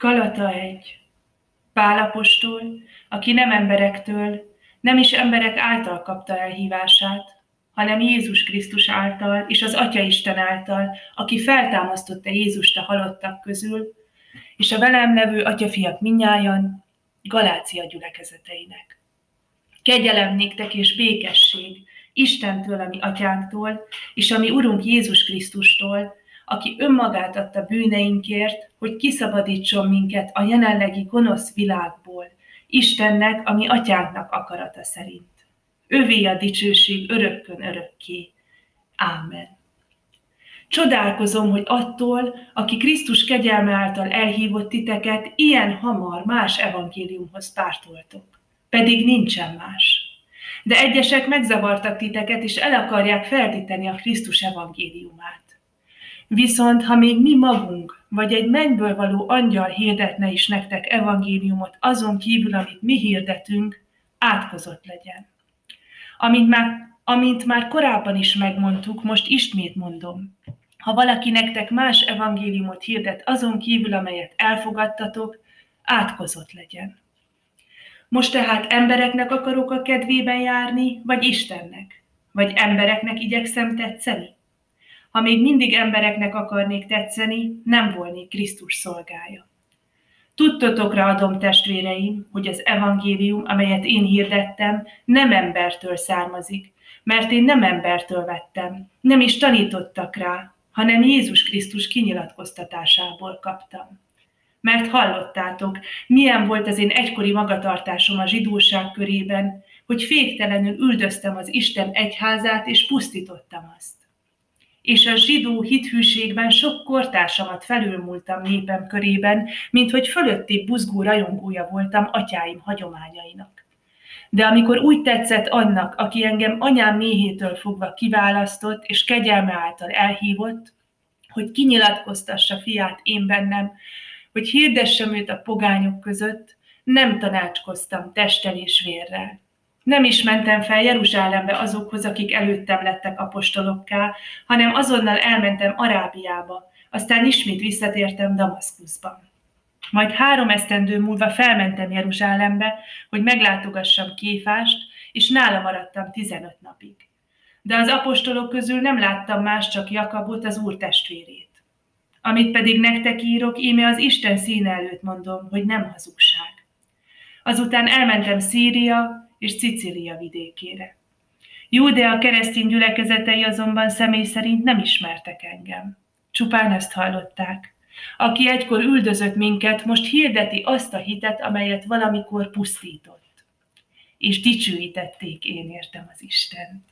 Galata egy. Pálapostól, aki nem emberektől, nem is emberek által kapta elhívását, hanem Jézus Krisztus által és az Atya Isten által, aki feltámasztotta Jézust a halottak közül, és a velem levő atyafiak minnyájan, Galácia gyülekezeteinek. Kegyelem néktek és békesség Istentől, ami atyánktól, és ami Urunk Jézus Krisztustól, aki önmagát adta bűneinkért, hogy kiszabadítson minket a jelenlegi gonosz világból, Istennek, ami atyánknak akarata szerint. Övé a dicsőség örökkön örökké. Ámen. Csodálkozom, hogy attól, aki Krisztus kegyelme által elhívott titeket, ilyen hamar más evangéliumhoz pártoltok. Pedig nincsen más. De egyesek megzavartak titeket, és el akarják feltíteni a Krisztus evangéliumát. Viszont, ha még mi magunk, vagy egy mennyből való angyal hirdetne is nektek evangéliumot azon kívül, amit mi hirdetünk, átkozott legyen. Amint már, amint már korábban is megmondtuk, most ismét mondom. Ha valaki nektek más evangéliumot hirdet azon kívül, amelyet elfogadtatok, átkozott legyen. Most tehát embereknek akarok a kedvében járni, vagy Istennek? Vagy embereknek igyekszem tetszeni? Ha még mindig embereknek akarnék tetszeni, nem volnék Krisztus szolgája. Tudtotokra adom, testvéreim, hogy az evangélium, amelyet én hirdettem, nem embertől származik, mert én nem embertől vettem, nem is tanítottak rá, hanem Jézus Krisztus kinyilatkoztatásából kaptam. Mert hallottátok, milyen volt az én egykori magatartásom a zsidóság körében, hogy féktelenül üldöztem az Isten egyházát és pusztítottam azt és a zsidó hithűségben sok kortársamat felülmúltam népem körében, mint hogy fölötti buzgó rajongója voltam atyáim hagyományainak. De amikor úgy tetszett annak, aki engem anyám méhétől fogva kiválasztott és kegyelme által elhívott, hogy kinyilatkoztassa fiát én bennem, hogy hirdessem őt a pogányok között, nem tanácskoztam testtel és vérrel. Nem is mentem fel Jeruzsálembe azokhoz, akik előttem lettek apostolokká, hanem azonnal elmentem Arábiába, aztán ismét visszatértem Damaszkuszba. Majd három esztendő múlva felmentem Jeruzsálembe, hogy meglátogassam Kéfást, és nála maradtam 15 napig. De az apostolok közül nem láttam más, csak Jakabot, az úr testvérét. Amit pedig nektek írok, íme az Isten színe előtt mondom, hogy nem hazugság. Azután elmentem Szíria, és Cicília vidékére. Júdea keresztény gyülekezetei azonban személy szerint nem ismertek engem. Csupán ezt hallották. Aki egykor üldözött minket, most hirdeti azt a hitet, amelyet valamikor pusztított. És dicsőítették én értem az Istent.